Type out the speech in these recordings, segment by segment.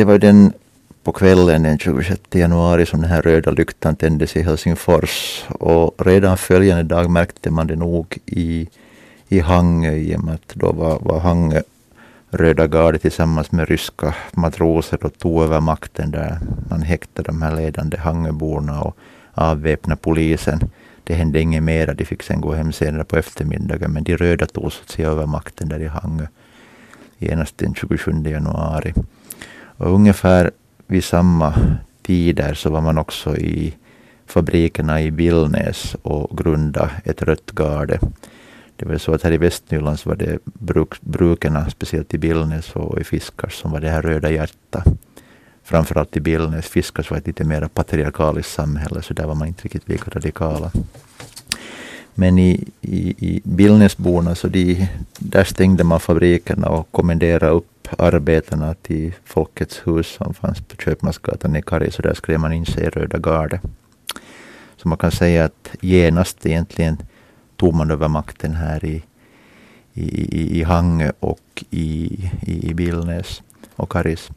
det var den på kvällen den 26 januari som den här röda lyktan tändes i Helsingfors. Och redan följande dag märkte man det nog i, i Hangö i och med att då var, var Hangö Röda gardet tillsammans med ryska matroser och tog över makten där. Man häktade de här ledande Hangöborna och avväpnade polisen. Det hände inget mera, de fick sen gå hem senare på eftermiddagen. Men de röda tog sig över makten där i Hangö genast den 27 januari. Och ungefär vid samma tider så var man också i fabrikerna i Billnäs och grundade ett rött garde. Det var så att här i Västnyland så var det bruk, brukarna, speciellt i Billnäs och i Fiskars, som var det här röda hjärta. Framförallt i Billnäs. Fiskars var ett lite mer patriarkaliskt samhälle, så där var man inte riktigt lika radikala. Men i, i, i Billnäsborna, så de, där stängde man fabrikerna och kommenderade upp arbetarna till Folkets hus som fanns på Köpmansgatan i Karis och där skrev man in sig i Röda gardet. Så man kan säga att genast egentligen tog man över makten här i, i, i, i Hangö och i, i, i Billnäs och Karis.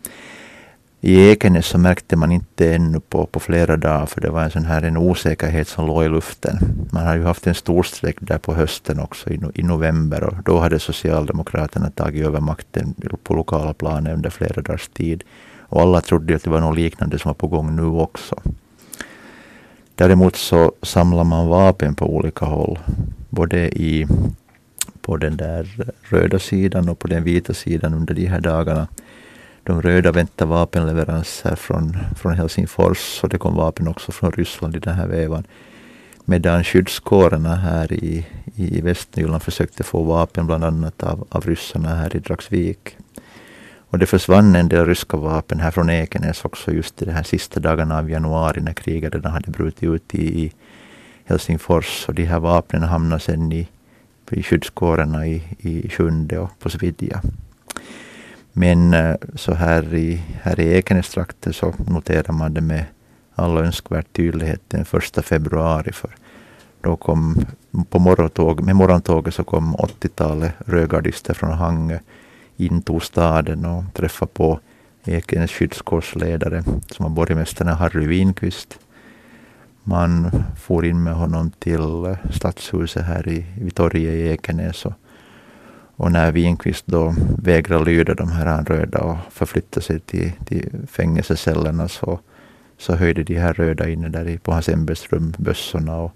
I Ekenäs så märkte man inte ännu på, på flera dagar för det var en sån här en osäkerhet som låg i luften. Man har ju haft en stor strejk där på hösten också i, i november och då hade Socialdemokraterna tagit över makten på lokala planer under flera dagars tid. Och alla trodde att det var något liknande som var på gång nu också. Däremot så samlar man vapen på olika håll. Både i, på den där röda sidan och på den vita sidan under de här dagarna. De röda väntar vapenleveranser från, från Helsingfors och det kom vapen också från Ryssland i den här vevan. Medan skyddskårerna här i, i Västnyland försökte få vapen bland annat av, av ryssarna här i Dragsvik. Och det försvann en del ryska vapen här från Ekenäs också just i de här sista dagarna av januari när kriget redan hade brutit ut i, i Helsingfors. Och de här vapnen hamnade sen i, i skyddskårerna i, i Sjunde och på Svidja. Men eh, så här i, här i Ekenästrakten så noterar man det med all önskvärd tydlighet den första februari. För då kom på morgontåg, med morgontåget så kom 80-talet rödgardister från Hangö till staden och träffade på Ekenäs skyddskårsledare som var borgmästaren Harry Winqvist. Man for in med honom till stadshuset här i, vid torget i Ekenäs. Och, och när Winqvist då vägrade lyda de här röda och förflytta sig till, till fängelsecellerna så, så höjde de här röda inne där i, på hans ämbetsrum bössorna och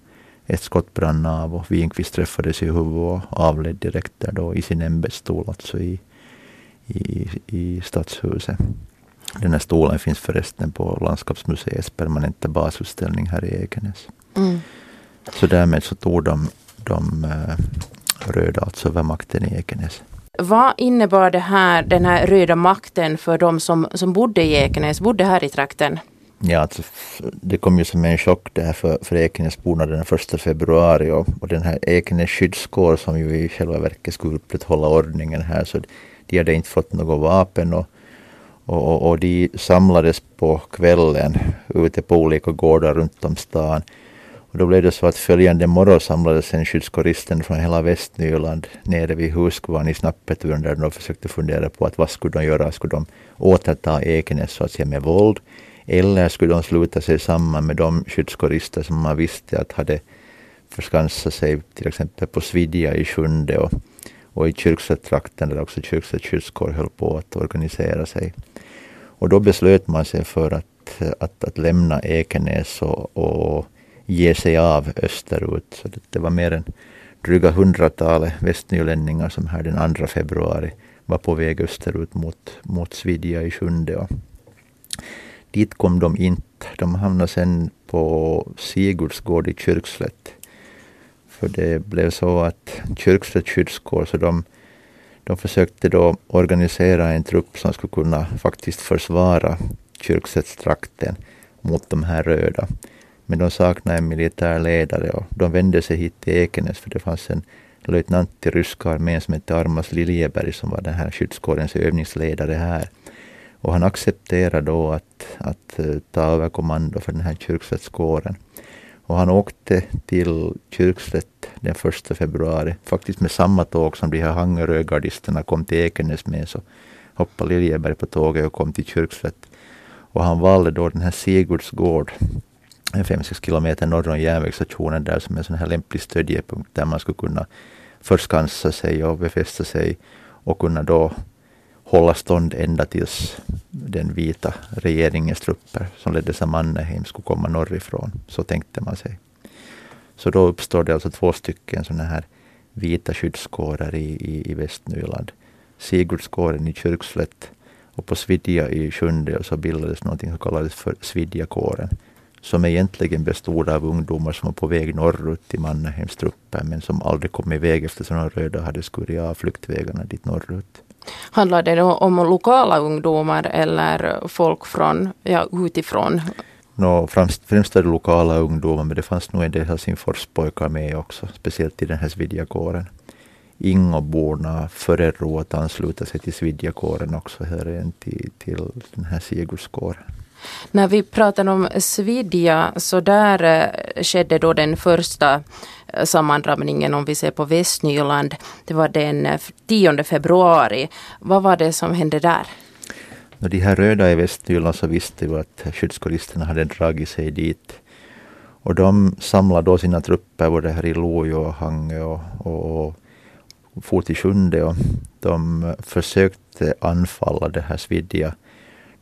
ett skott brann av och Winqvist träffades i huvudet och avled direkt där då i sin ämbetsstol, alltså i, i, i Stadshuset. Den här stolen finns förresten på Landskapsmuseets permanenta basutställning här i Ekenäs. Mm. Så därmed så tog de, de uh, röda alltså över makten i Ekenäs. Vad innebar det här, den här röda makten för de som, som bodde i Ekenäs, bodde här i trakten? Ja, alltså, det kom ju som en chock det här för, för Ekenäsborna den första februari och, och den här Ekenäs skyddskår som ju i själva verket skulle upprätthålla ordningen här så de hade inte fått något vapen och, och, och de samlades på kvällen ute på olika gårdar runt om stan. Och då blev det så att följande morgon samlades en skyddskåristen från hela Västnyland nere vid Huskvarn i Snappeturen där de försökte fundera på att vad skulle de göra? Skulle de återta Ekenäs så att säga med våld? Eller skulle de sluta sig samman med de skyddskårister som man visste att hade förskansat sig till exempel på Svidja i Sjunde och och i Kyrkslättrakten där också Kyrkslätt skyddskår höll på att organisera sig. Och då beslöt man sig för att, att, att lämna Ekenäs och, och ge sig av österut. Så det, var mer än dryga hundratalet västnylänningar som här den 2 februari var på väg österut mot, mot Svidja i Sjunde. Och dit kom de inte. De hamnade sen på Sigurdsgård i Kyrkslätt för det blev så att Kyrkslätt skyddskår, så de, de försökte då organisera en trupp som skulle kunna faktiskt försvara Kyrkslättstrakten mot de här röda. Men de saknade en militär ledare och de vände sig hit till Ekenäs för det fanns en löjtnant i ryska armén som hette Armas Liljeberg som var den här skyddskårens övningsledare här. Och han accepterade då att, att eh, ta över kommando för den här kyrkslättskåren. Och han åkte till Kyrkslätt den första februari, faktiskt med samma tåg som de här Hangerögardisterna kom till Ekenäs med. Så hoppade Liljeberg på tåget och kom till Kyrkslätt. Och han valde då den här Sigurds gård, 5-6 kilometer norr om järnvägsstationen där som en sån här lämplig stödjepunkt där man skulle kunna förskansa sig och befästa sig och kunna då hålla stånd ända tills den vita regeringens trupper som leddes av Mannerheim skulle komma norrifrån. Så tänkte man sig. Så då uppstår det alltså två stycken sådana här vita skyddskårer i, i, i Västnyland. Sigurdskåren i Kyrkslätt och på Svidja i Sjunde så bildades någonting som kallades för Svidjakåren som egentligen bestod av ungdomar som var på väg norrut till Mannerheims trupper men som aldrig kom iväg eftersom de röda hade skurit av flyktvägarna dit norrut. Handlar det om lokala ungdomar eller folk från, ja, utifrån? No, främst, främst är det lokala ungdomar men det fanns nog en del Helsingforspojkar med också, speciellt i den här Svidjakåren. Ingoborna föredrog att ansluta sig till Svidjakåren också, här till, till den här Sigurdskåren. När vi pratar om Svidja, så där eh, skedde då den första eh, sammandrabbningen om vi ser på Västnyland. Det var den eh, 10 februari. Vad var det som hände där? När de här röda i Västnyland så visste vi att skyddskåristerna hade dragit sig dit. Och de samlade då sina trupper både här i Lojo och Hangö och, och, och for till Sjunde och de försökte anfalla det här Svidja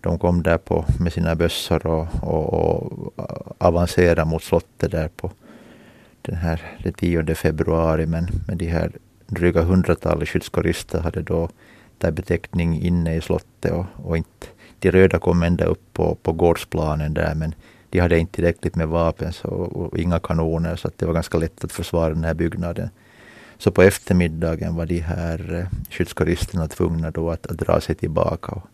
de kom där på med sina bössor och, och, och avancerade mot slottet där på den här, den 10 februari. Men, men de här dryga hundratalet skyddskårister hade då där beteckning inne i slottet och, och inte, de röda kom ända upp på, på gårdsplanen där men de hade inte tillräckligt med vapen så, och inga kanoner så att det var ganska lätt att försvara den här byggnaden. Så på eftermiddagen var de här eh, skyddskåristerna tvungna då att, att dra sig tillbaka. Och,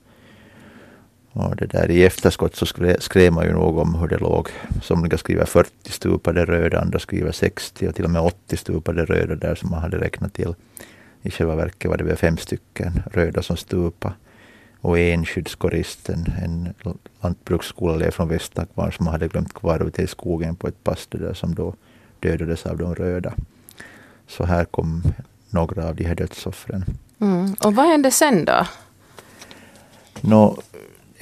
och det där i efterskott så skrev man ju nog om hur det låg. Somliga skriver 40 stupade röda, andra skriver 60 och till och med 80 stupade röda där som man hade räknat till. I själva verket var det väl fem stycken röda som stupa och en skyddskorist, en, lantbruksskoleelev från Västakvarn som hade glömt kvar ute i skogen på ett pass där som då dödades av de röda. Så här kom några av de här dödsoffren. Mm. Och vad hände sen då? Nå,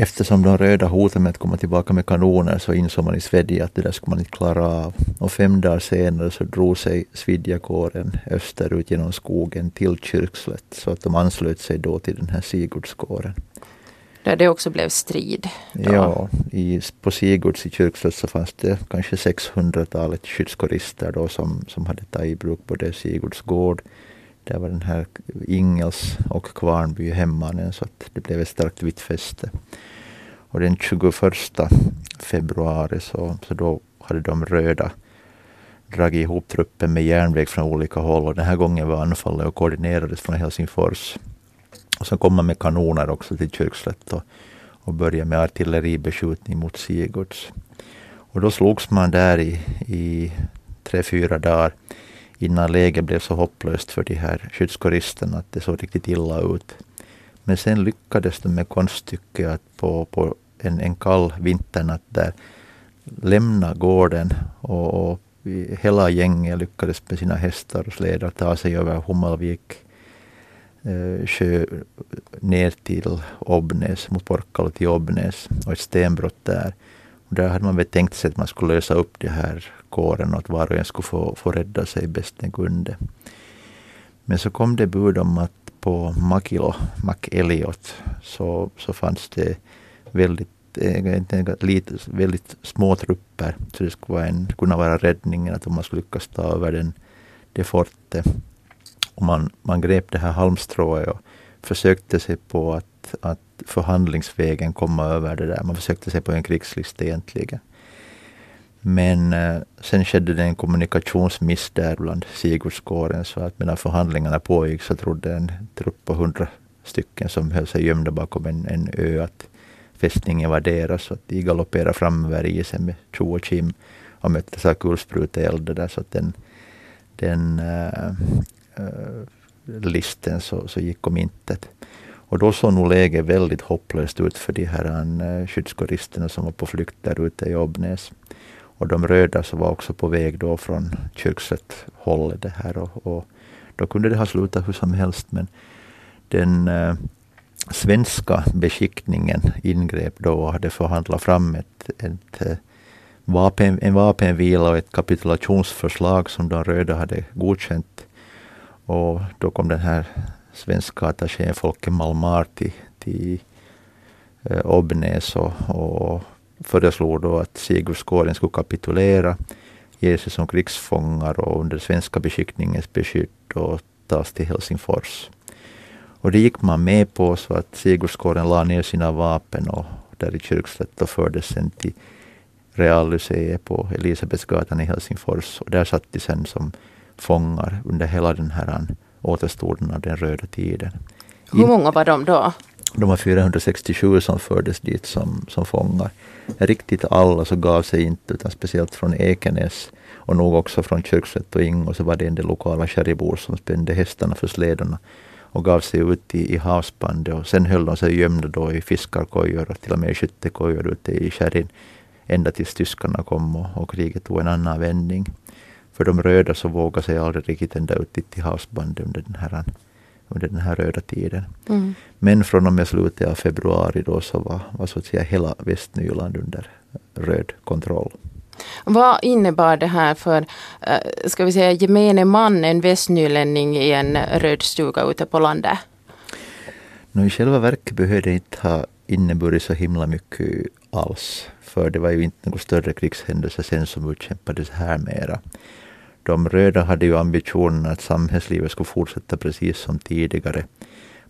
eftersom de röda hotade med att komma tillbaka med kanoner så insåg man i Svedja att det där skulle man inte klara av. Och fem dagar senare så drog sig Svidjakåren österut genom skogen till Kyrkslätt så att de anslöt sig då till den här Sigurdskåren. Där det också blev strid? Då. Ja, i, på Sigurds i Kyrkslätt så fanns det kanske 600-talet skyddskårister då som, som hade tagit i bruk både Sigurds gård där var den här Ingels och Kvarnby hemmanen så att det blev ett starkt vitt fäste. Och den 21 februari så, så då hade de röda dragit ihop truppen med järnväg från olika håll och den här gången var anfallet och koordinerades från Helsingfors. Och så kom man med kanoner också till Kyrkslätt och, och började med artilleribeskjutning mot Sigurds. Och då slogs man där i, i tre, fyra dagar innan läget blev så hopplöst för de här skyddskåristerna att det såg riktigt illa ut. Men sen lyckades de med konststycket att på, på en, en kall vinternatt där lämna gården och, och hela gänget lyckades med sina hästar och slädar ta sig över Hummelvik eh, sjö ner till Obnäs, mot Porkala till Obnäs och ett stenbrott där. Och där hade man väl tänkt sig att man skulle lösa upp det här kåren och att var och en skulle få, få rädda sig bäst den kunde. Men så kom det bud om att på Makilo, McElliot, så, så fanns det väldigt, eh, lite, väldigt små trupper. Så det skulle vara en, kunna vara räddningen att om man skulle lyckas ta över den, det fortet. Och man, man grep det här halmstrået och försökte sig på att, att förhandlingsvägen komma över det där. Man försökte sig på en krigslista egentligen. Men eh, sen skedde det en kommunikationsmiss där bland Sigurdskåren så att medan förhandlingarna pågick så trodde en trupp på hundra stycken som höll sig gömda bakom en, en ö att fästningen var deras. Så att de galopperade fram över isen med tjo och kim och möttes av kulspruteeld där så att den, den äh, äh, listen så, så gick om intet. Och då såg nog läget väldigt hopplöst ut för de här eh, skyddskåristerna som var på flykt där ute i Obnäs. Och de röda som var också på väg då från kyrkset hållet det här och, och, då kunde det ha slutat hur som helst men den, eh, svenska beskickningen ingrep då och hade förhandlat fram ett, ett eh, vapen, en vapenvila och ett kapitulationsförslag som de röda hade godkänt. Och då kom den här svenska attachén Folke Malmar till, till eh, Obnäs och, och föreslog då att Sigurdskåren skulle kapitulera, ge sig som krigsfångar och under svenska beskickningens beskydd och tas till Helsingfors. Och det gick man med på så att Sigurdskåren la ner sina vapen och där i Kyrkslätt och fördes sen till Realmuseet på Elisabetsgatan i Helsingfors. Och där satt de sen som fångar under hela den här återstoden av den röda tiden. Hur många var de då? De var 467 som fördes dit som, som fångar. Riktigt alla så gav sig inte, utan speciellt från Ekenäs och nog också från Kyrkslätt och Ingo så var det en del lokala sherrybor som spände hästarna för slädorna och gav sig ut i, i havsbandet. Och sen höll de sig gömda då i fiskarkojor och till och med i skyttekojor ute i sherryn ända tills tyskarna kom och, och kriget tog en annan vändning. För de röda så vågade sig aldrig riktigt ända ut till havsbandet under den här, under den här röda tiden. Mm. Men från och med slutet av februari då så var, var så att säga hela Västnyland under röd kontroll. Vad innebar det här för, eh, ska vi säga gemene man, en västnylänning i en röd stuga ute på landet? No, I själva verket behövde det inte ha inneburit så himla mycket alls. För det var ju inte någon större krigshändelse sen som utkämpades här mera. De röda hade ju ambitionen att samhällslivet skulle fortsätta precis som tidigare.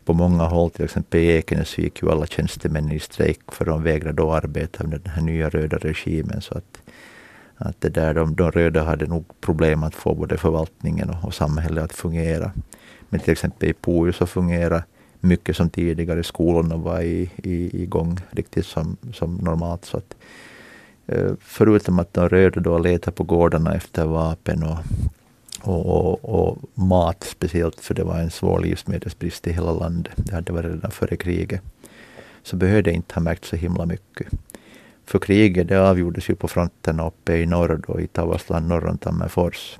På många håll, till exempel i Ekenäs, gick ju alla tjänstemän i strejk för de vägrade då arbeta under den här nya röda regimen. Så att, att det där, de, de röda hade nog problem att få både förvaltningen och, och samhället att fungera. Men till exempel i Pujo så fungerar mycket som tidigare. Skolorna var i, i, igång riktigt som, som normalt. Så att, Eh, förutom att de röda då letade på gårdarna efter vapen och, och, och, och, mat speciellt, för det var en svår livsmedelsbrist i hela landet. Det hade varit redan före kriget. Så behövde inte ha märkt så himla mycket. För kriget det avgjordes ju på fronterna uppe i norr, då, i Tavasland norr om Tammerfors.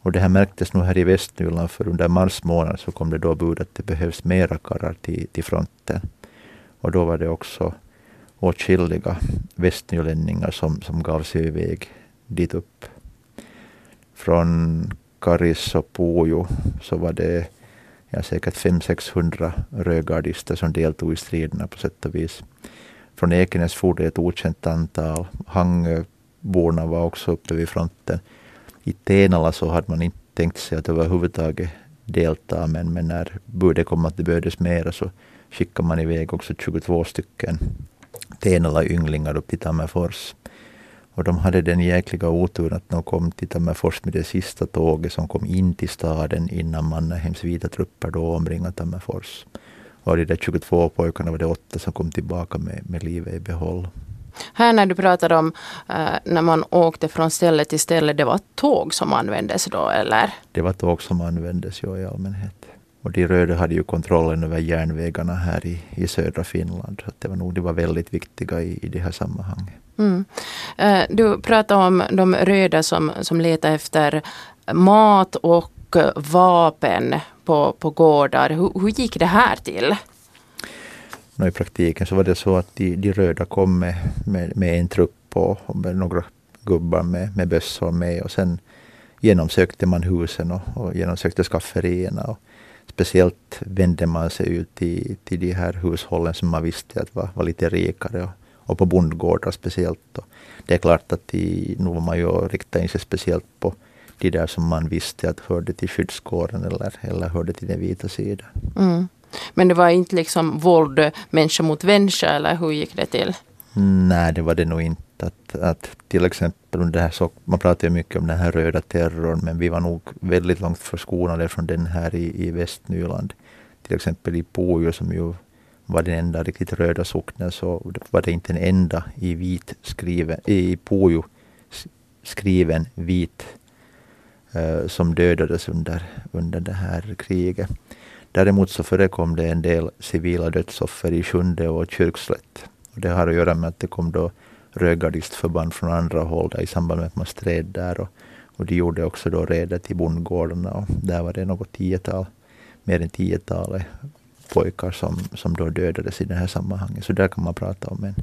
Och det här märktes nog här i Västnyland, för under mars månad så kom det då bud att det behövs mera karlar till, till fronten. Och då var det också åtskilliga västnylänningar som, som gav sig iväg dit upp. Från Karis och Pujo så var det ja, säkert 500-600 rödgardister som deltog i striderna på sätt och vis. Från Ekenäs for det ett okänt antal. Hangöborna var också uppe vid fronten i Tenala så hade man inte tänkt sig att överhuvudtaget delta, men, men när budet kom att det behövdes mera så skickade man iväg också 22 stycken Tenala-ynglingar upp till Tammerfors. Och de hade den jäkliga oturen att de kom till Tammerfors med det sista tåget som kom in till staden innan Mannerheims vita trupper då omringade Tammerfors. Och av de där 22 pojkarna var det åtta som kom tillbaka med, med livet i behåll. Här när du pratar om äh, när man åkte från ställe till ställe, det var tåg som användes då eller? Det var tåg som användes ja, i allmänhet. Och de röda hade ju kontrollen över järnvägarna här i, i södra Finland. Så det var nog de var väldigt viktiga i, i det här sammanhanget. Mm. Äh, du pratade om de röda som, som letar efter mat och vapen på, på gårdar. Hur, hur gick det här till? No, I praktiken så var det så att de, de röda kom med, med, med en trupp och, och med några gubbar med, med bössor med och sen genomsökte man husen och, och genomsökte skafferierna. Och speciellt vände man sig ut till, till de här hushållen som man visste att var, var lite rikare och, och på bondgårdar speciellt. Och det är klart att de, nu var man ju rikta in sig speciellt på de där som man visste att hörde till skyddskåren eller, eller hörde till den vita sidan. Mm. Men det var inte liksom våld människa mot människa eller hur gick det till? Nej, det var det nog inte. Att, att till exempel under här, så, man pratar ju mycket om den här röda terrorn, men vi var nog väldigt långt förskonade från den här i, i Västnyland. Till exempel i Pujo som ju var den enda riktigt röda socknen så var det inte en enda i vit skriven, i Pujo skriven vit eh, som dödades under, under det här kriget. Däremot så förekom det en del civila dödsoffer i Sjunde och Kyrkslätt. Och det har att göra med att det kom då rödgardistförband från andra håll där i samband med att man stred där. Och, och de gjorde också då räder till bondgårdarna och där var det något tiotal, mer än tiotalet pojkar som, som då dödades i det här sammanhanget. Så där kan man prata om en,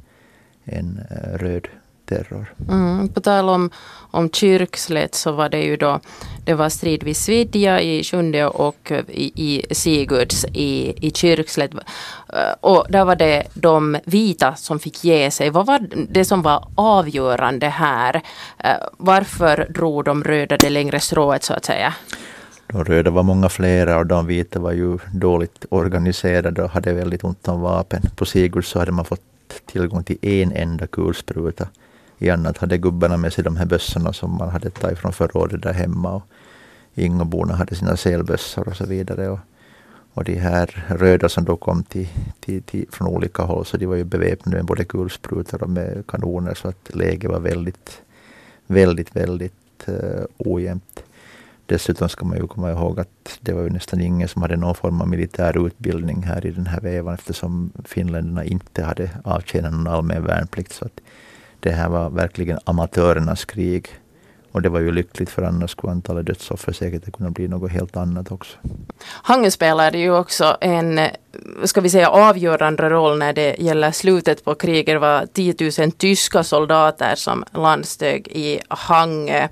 en eh, röd terror. Mm, på tal om, om Kyrkslätt så var det ju då det var strid vid Svidja i Sjunde och i, i Sigurds i, i Kyrkslätt. Eh, och där var det de vita som fick ge sig. Vad var det som var avgörande här? Eh, varför drog de röda det längre strået så att säga? De röda var många flera och de vita var ju dåligt organiserade och hade väldigt ont om vapen. På Sigurd så hade man fått tillgång till en enda kulspruta. I annat hade gubbarna med sig de här bössorna som man hade tagit från förrådet där hemma. Och Ingoborna hade sina selbössor och så vidare. Och, och de här röda som då kom till, till, till, från olika håll, så de var ju beväpnade med både kulsprutor och med kanoner, så att läget var väldigt, väldigt, väldigt uh, ojämnt. Dessutom ska man ju komma ihåg att det var ju nästan ingen som hade någon form av militär utbildning här i den här vevan eftersom finländarna inte hade avtjänat någon allmän värnplikt. Så att det här var verkligen amatörernas krig. Och det var ju lyckligt för annars skulle antalet dödsoffer säkert kunna bli något helt annat också. Hange spelade ju också en, ska vi säga avgörande roll när det gäller slutet på kriget. Det var 10 000 tyska soldater som landsteg i Hange.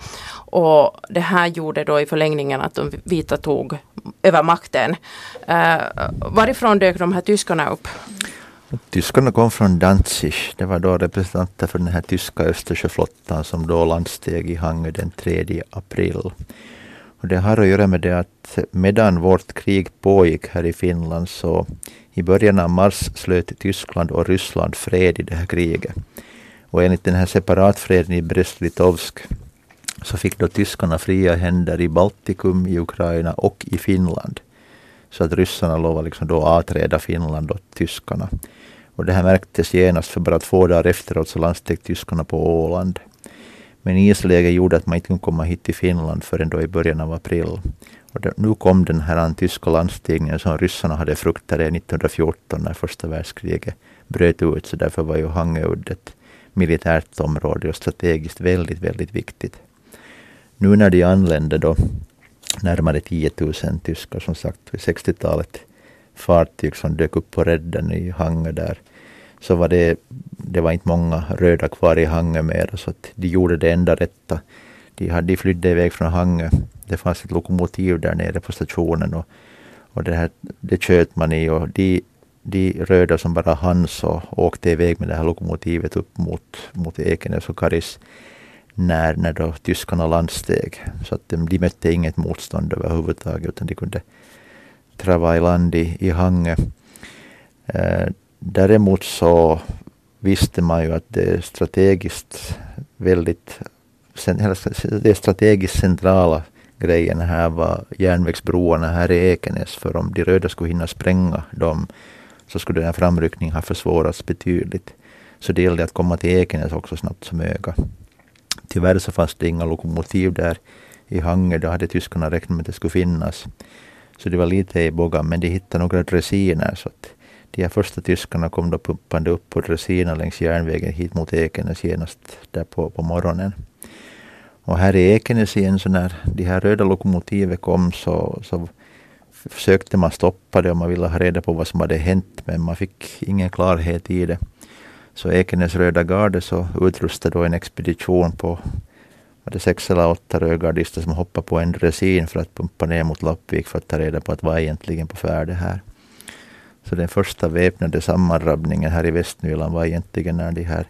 Och det här gjorde då i förlängningen att de vita tog över makten. Uh, varifrån dök de här tyskarna upp? Tyskarna kom från Danzig. Det var då representanter för den här tyska Östersjöflottan som då landsteg i Hangö den 3 april. Och det har att göra med det att medan vårt krig pågick här i Finland så i början av mars slöt Tyskland och Ryssland fred i det här kriget. Och enligt den här separatfreden i Brest-Litovsk så fick då tyskarna fria händer i Baltikum, i Ukraina och i Finland. Så att ryssarna lovade liksom då avträda Finland åt tyskarna. Och det här märktes genast för bara två dagar efteråt så landsteg tyskarna på Åland. Men isläget gjorde att man inte kunde komma hit till Finland förrän då i början av april. Och det, nu kom den här tyska landstigningen som ryssarna hade fruktat 1914 när första världskriget bröt ut. Så därför var ju Hangöud ett militärt område och strategiskt väldigt, väldigt viktigt. Nu när de anlände då närmare 10 000 tyskar som sagt vid 60-talet fartyg som dök upp på redden i Hangö där så var det, det var inte många röda kvar i Hangö mer så att de gjorde det enda rätta. De, hade, de flydde iväg från Hangö. Det fanns ett lokomotiv där nere på stationen och, och det, här, det köt man i och de, de röda som bara hann så åkte iväg med det här lokomotivet upp mot, mot Ekenäs och Karis när, när då tyskarna landsteg. Så att de, de mötte inget motstånd överhuvudtaget utan de kunde trava i land i, i Hangö. Eh, däremot så visste man ju att det är strategiskt väldigt det strategiskt centrala grejen här var järnvägsbroarna här i Ekenäs. För om de röda skulle hinna spränga dem så skulle den här framryckningen ha försvårats betydligt. Så det gällde att komma till Ekenäs också snabbt som öga. Tyvärr så fanns det inga lokomotiv där i Hangö. Då hade tyskarna räknat med att det skulle finnas. Så det var lite i bågan, men de hittade några dressiner. Så att de här första tyskarna kom då pumpande upp på Dresina längs järnvägen hit mot Ekenäs genast där på, på morgonen. Och här i Ekenäs igen, så när de här röda lokomotiven kom så, så försökte man stoppa det och man ville ha reda på vad som hade hänt, men man fick ingen klarhet i det. Så Ekenäs röda garde så utrustade då en expedition på var det sex eller åtta rödgardister som hoppade på en dressin för att pumpa ner mot Lappvik för att ta reda på att vad egentligen på färde här. Så den första väpnade sammanrabbningen här i Västnyland var egentligen när de här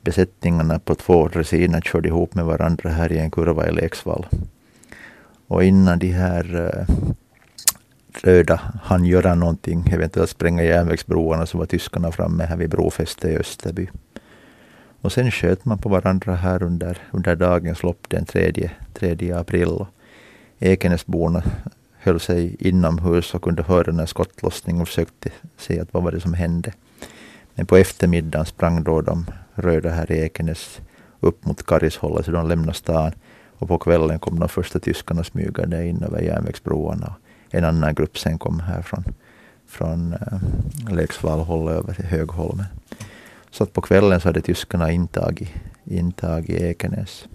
besättningarna på två dressiner körde ihop med varandra här i en kurva i Leksvall. Och innan de här eh, röda han göra någonting, eventuellt spränga järnvägsbroarna, så var tyskarna framme här vid brofästet i Österby. Och sen sköt man på varandra här under, under dagens lopp den 3, 3 april. Ekenäsborna höll sig inomhus och kunde höra den här skottlossningen och försökte se att vad var det som hände. Men på eftermiddagen sprang då de röda här i Ekenäs upp mot Karishållet, så de lämnade stan. Och på kvällen kom de första tyskarna smygande in över järnvägsbroarna. En annan grupp sen kom här från, från äh, Leksvallhållet över till Högholmen. Så att på kvällen så hade tyskarna intagit, intagit Ekenäs.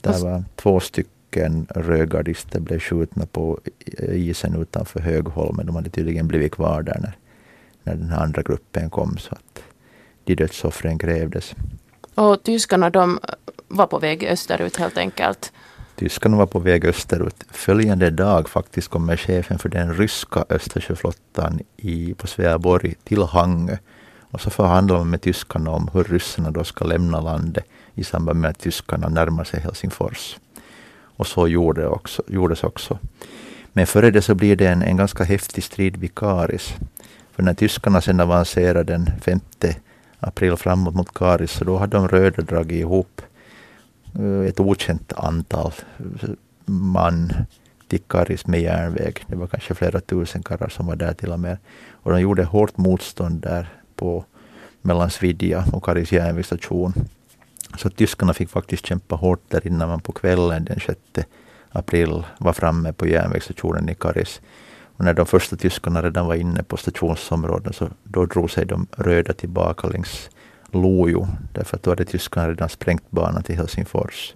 Det var två stycken stycken rödgardister blev skjutna på isen utanför Högholmen. De hade tydligen blivit kvar där när, när den andra gruppen kom. Så att de dödsoffren grävdes. Och tyskarna de var på väg österut helt enkelt? Tyskarna var på väg österut. Följande dag faktiskt kommer chefen för den ryska Östersjöflottan i, på Sveaborg till Hangö. Och så förhandlar man med tyskarna om hur ryssarna då ska lämna landet i samband med att tyskarna närmar sig Helsingfors. Och så gjorde också, gjordes också. Men före det så blir det en, en ganska häftig strid vid Karis. För när tyskarna sedan avancerade den 5 april framåt mot Karis, så då hade de röda dragit ihop eh, ett okänt antal eh, man till Karis med järnväg. Det var kanske flera tusen karlar som var där till och med. Och de gjorde hårt motstånd där på mellan Svidja och Karis järnvägsstation. Så tyskarna fick faktiskt kämpa hårt där innan man på kvällen den 6 april var framme på järnvägsstationen i Karis. Och när de första tyskarna redan var inne på stationsområdet så då drog sig de röda tillbaka längs Lojo. Därför att då hade tyskarna redan sprängt banan till Helsingfors.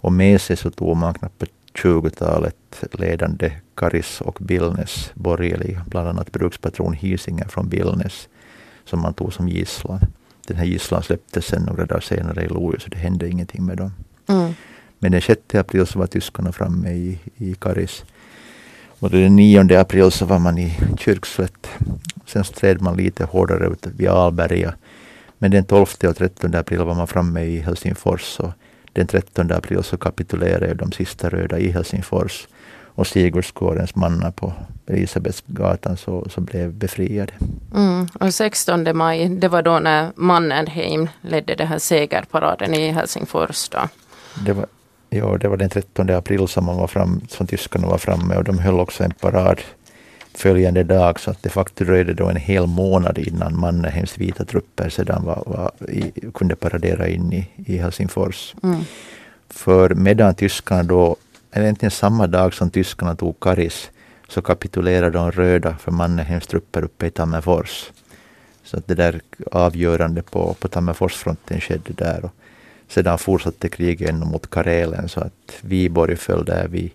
Och med sig så tog man knappt 20-talet ledande Karis och Billnäs borgerliga, bland annat brukspatron Hisingen från Billnäs som man tog som gisslan. Den här gisslan släpptes sen några dagar senare i Lojo, så det hände ingenting med dem. Mm. Men den 6 april så var tyskarna framme i, i Karis. Och den 9 april så var man i Kyrkslätt. Sen stred man lite hårdare ut vid Alberga. Men den 12 och 13 april var man framme i Helsingfors. Och den 13 april så kapitulerade de sista röda i Helsingfors. Och Sigurdskårens mannar på Elisabetsgatan så, så blev befriade. Mm. Och 16 maj, det var då när Mannerheim ledde den här segerparaden i Helsingfors. Då. Det var, Ja, det var den 13 april som, man var fram, som tyskarna var framme och de höll också en parad följande dag så att det faktiskt dröjde då en hel månad innan Mannerheims vita trupper sedan var, var i, kunde paradera in i, i Helsingfors. Mm. För medan tyskarna då, egentligen samma dag som tyskarna tog Karis, så kapitulerade de röda för Mannerheims trupper uppe i Tammerfors. Så att det där avgörande på, på Tammerforsfronten skedde där. Och sedan fortsatte kriget mot Karelen så att Viborg föll där vid,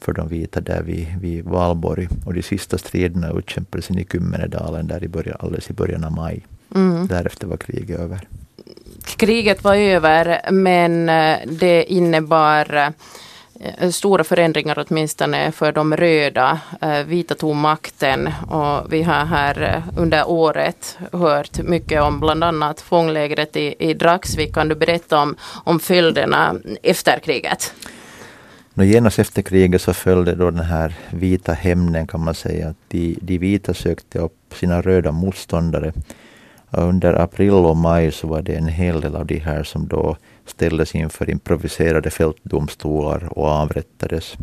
för de vita där vid, vid Valborg. Och de sista striderna utkämpades i Kymmenedalen där i början, alldeles i början av maj. Mm. Därefter var kriget över. Kriget var över men eh, det innebar Eh, Eh, stora förändringar åtminstone för de röda. Eh, vita tog makten och vi har här eh, under året hört mycket om bland annat fånglägret i, i Dragsvik. Kan du berätta om, om följderna efter kriget? No, genast efter kriget så följde då den här vita hämnden kan man säga. De, de vita sökte upp sina röda motståndare. Under april och maj så var det en hel del av de här som då ställdes inför improviserade fältdomstolar och avrättades.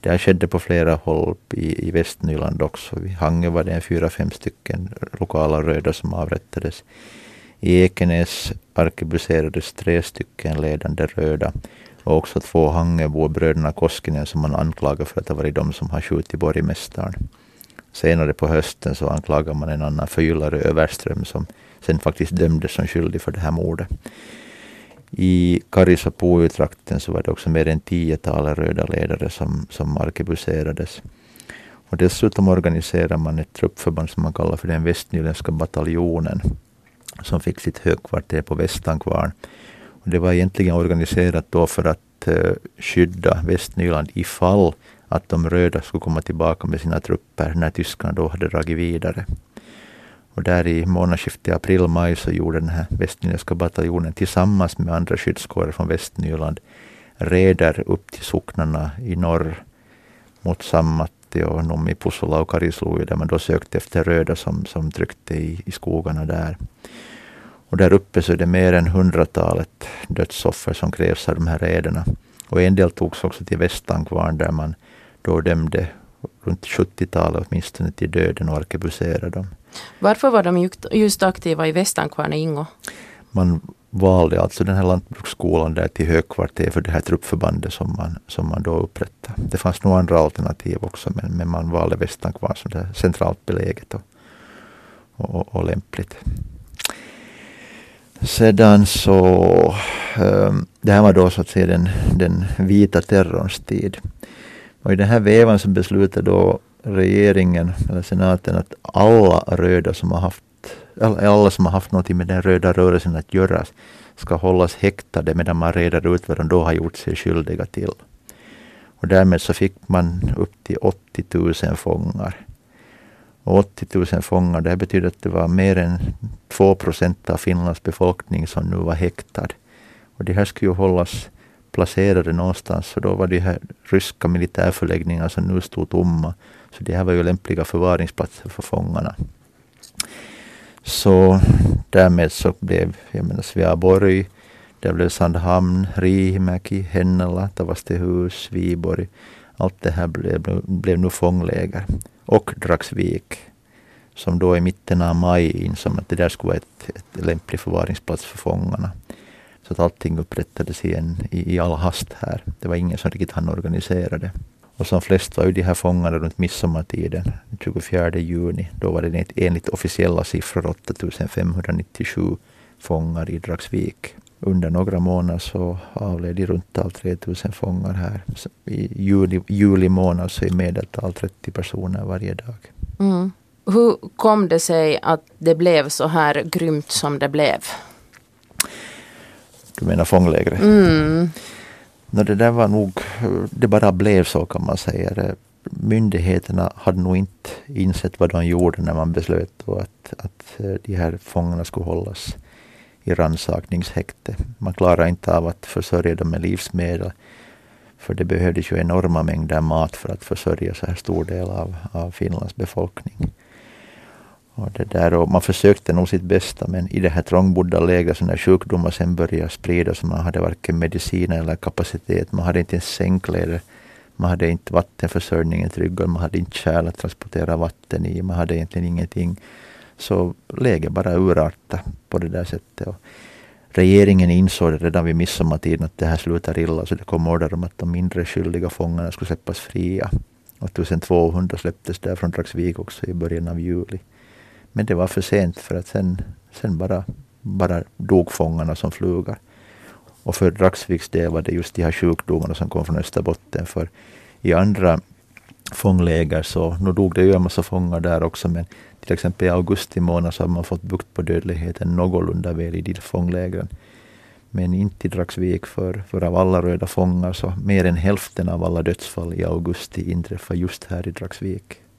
Det här skedde på flera håll i, i Västnyland också. I Hangö var det fyra, fem stycken lokala röda som avrättades. I Ekenäs arkebuserades tre stycken ledande röda och också två Hangöbor, bröderna Koskinen, som man anklagar för att ha varit de som har skjutit borgmästaren. Senare på hösten så anklagar man en annan förgyllare Överström som sen faktiskt dömdes som skyldig för det här mordet. I Karisapuutrakten så var det också mer än tiotalet röda ledare som, som arkebuserades. Och dessutom organiserade man ett truppförband som man kallar för den västnyländska bataljonen som fick sitt högkvarter på Västankvarn. Och det var egentligen organiserat då för att uh, skydda Västnyland ifall att de röda skulle komma tillbaka med sina trupper när tyskarna då hade dragit vidare. Och där i månadsskiftet april-maj så gjorde den här västnyländska bataljonen tillsammans med andra skyddskårer från Västnyland reder upp till socknarna i norr mot Sammatti och Nummi, Pusula och Karisluvi, där man då sökte efter röda som, som tryckte i, i skogarna där. Och där uppe så är det mer än hundratalet dödsoffer som krävs av de här rederna. Och en del togs också till Västankvarn där man då dömde runt 70-talet åtminstone till döden och arkebuserade dem. Varför var de just aktiva i Västankvarn Ingo? Man valde alltså den här lantbruksskolan där till högkvarter för det här truppförbandet som man, som man då upprättade. Det fanns nog andra alternativ också men, men man valde Västankvarn som det centralt beläget och, och, och lämpligt. Sedan så, ehm, det här var då så att säga den, den vita terrorns tid. Och i den här vevan så beslutade då regeringen, eller senaten, att alla röda som har haft, alla som har haft något med den röda rörelsen att göra ska hållas häktade medan man reder ut vad de då har gjort sig skyldiga till. Och därmed så fick man upp till 80 000 fångar. Och 80 000 fångar, det betyder att det var mer än 2 procent av Finlands befolkning som nu var häktad. Och de här skulle ju hållas placerade någonstans, så då var de här ryska militärförläggningar som nu stod tomma. Så det här var ju lämpliga förvaringsplatser för fångarna. Så därmed så blev, jag menar Sveaborg, det blev Sandhamn, Riihimäki, Hennala, Tavastehus, Viborg. Allt det här blev, blev nu fångläger. Och Dragsvik, som då i mitten av maj insåg att det där skulle vara ett, ett lämplig förvaringsplats för fångarna. Så att allting upprättades igen i, i all hast här. Det var ingen som riktigt hann organisera det. Och som flest var ju de här fångarna runt midsommartiden, 24 juni. Då var det enligt officiella siffror 8597 fångar i Dragsvik. Under några månader så avled i runt tal 3000 fångar här. I juli, juli månad så i medeltal 30 personer varje dag. Mm. Hur kom det sig att det blev så här grymt som det blev? Du menar fånglägret? Mm. No, det där var nog, det bara blev så kan man säga. Myndigheterna hade nog inte insett vad de gjorde när man beslöt att, att eh, de här fångarna skulle hållas i rannsakningshäkte. Man klarade inte av att försörja dem med livsmedel. För det behövdes ju enorma mängder mat för att försörja så här stor del av, av Finlands befolkning. Och det där, och man försökte nog sitt bästa men i det här trångbodda läget så när sjukdomar sen började spridas man hade varken medicin eller kapacitet, man hade inte ens sängkläder, man hade inte vattenförsörjningen tryggad, man hade inte kärl att transportera vatten i, man hade egentligen ingenting. Så läget bara urartade på det där sättet. Och regeringen insåg redan vid midsommartiden att det här slutar illa så det kom order om att de mindre skyldiga fångarna skulle släppas fria. Och 1200 släpptes där från Dragsvik också i början av juli. Men det var för sent för att sen, sen bara, bara dog fångarna som flugor. Och för Dragsviks del var det just de här sjukdomarna som kom från Österbotten. För i andra fångläger så, nu dog det ju en massa fångar där också, men till exempel i augusti månad så har man fått bukt på dödligheten någorlunda väl i de fånglägren. Men inte i Dragsvik, för, för av alla röda fångar så mer än hälften av alla dödsfall i augusti inträffar just här i Dragsvik.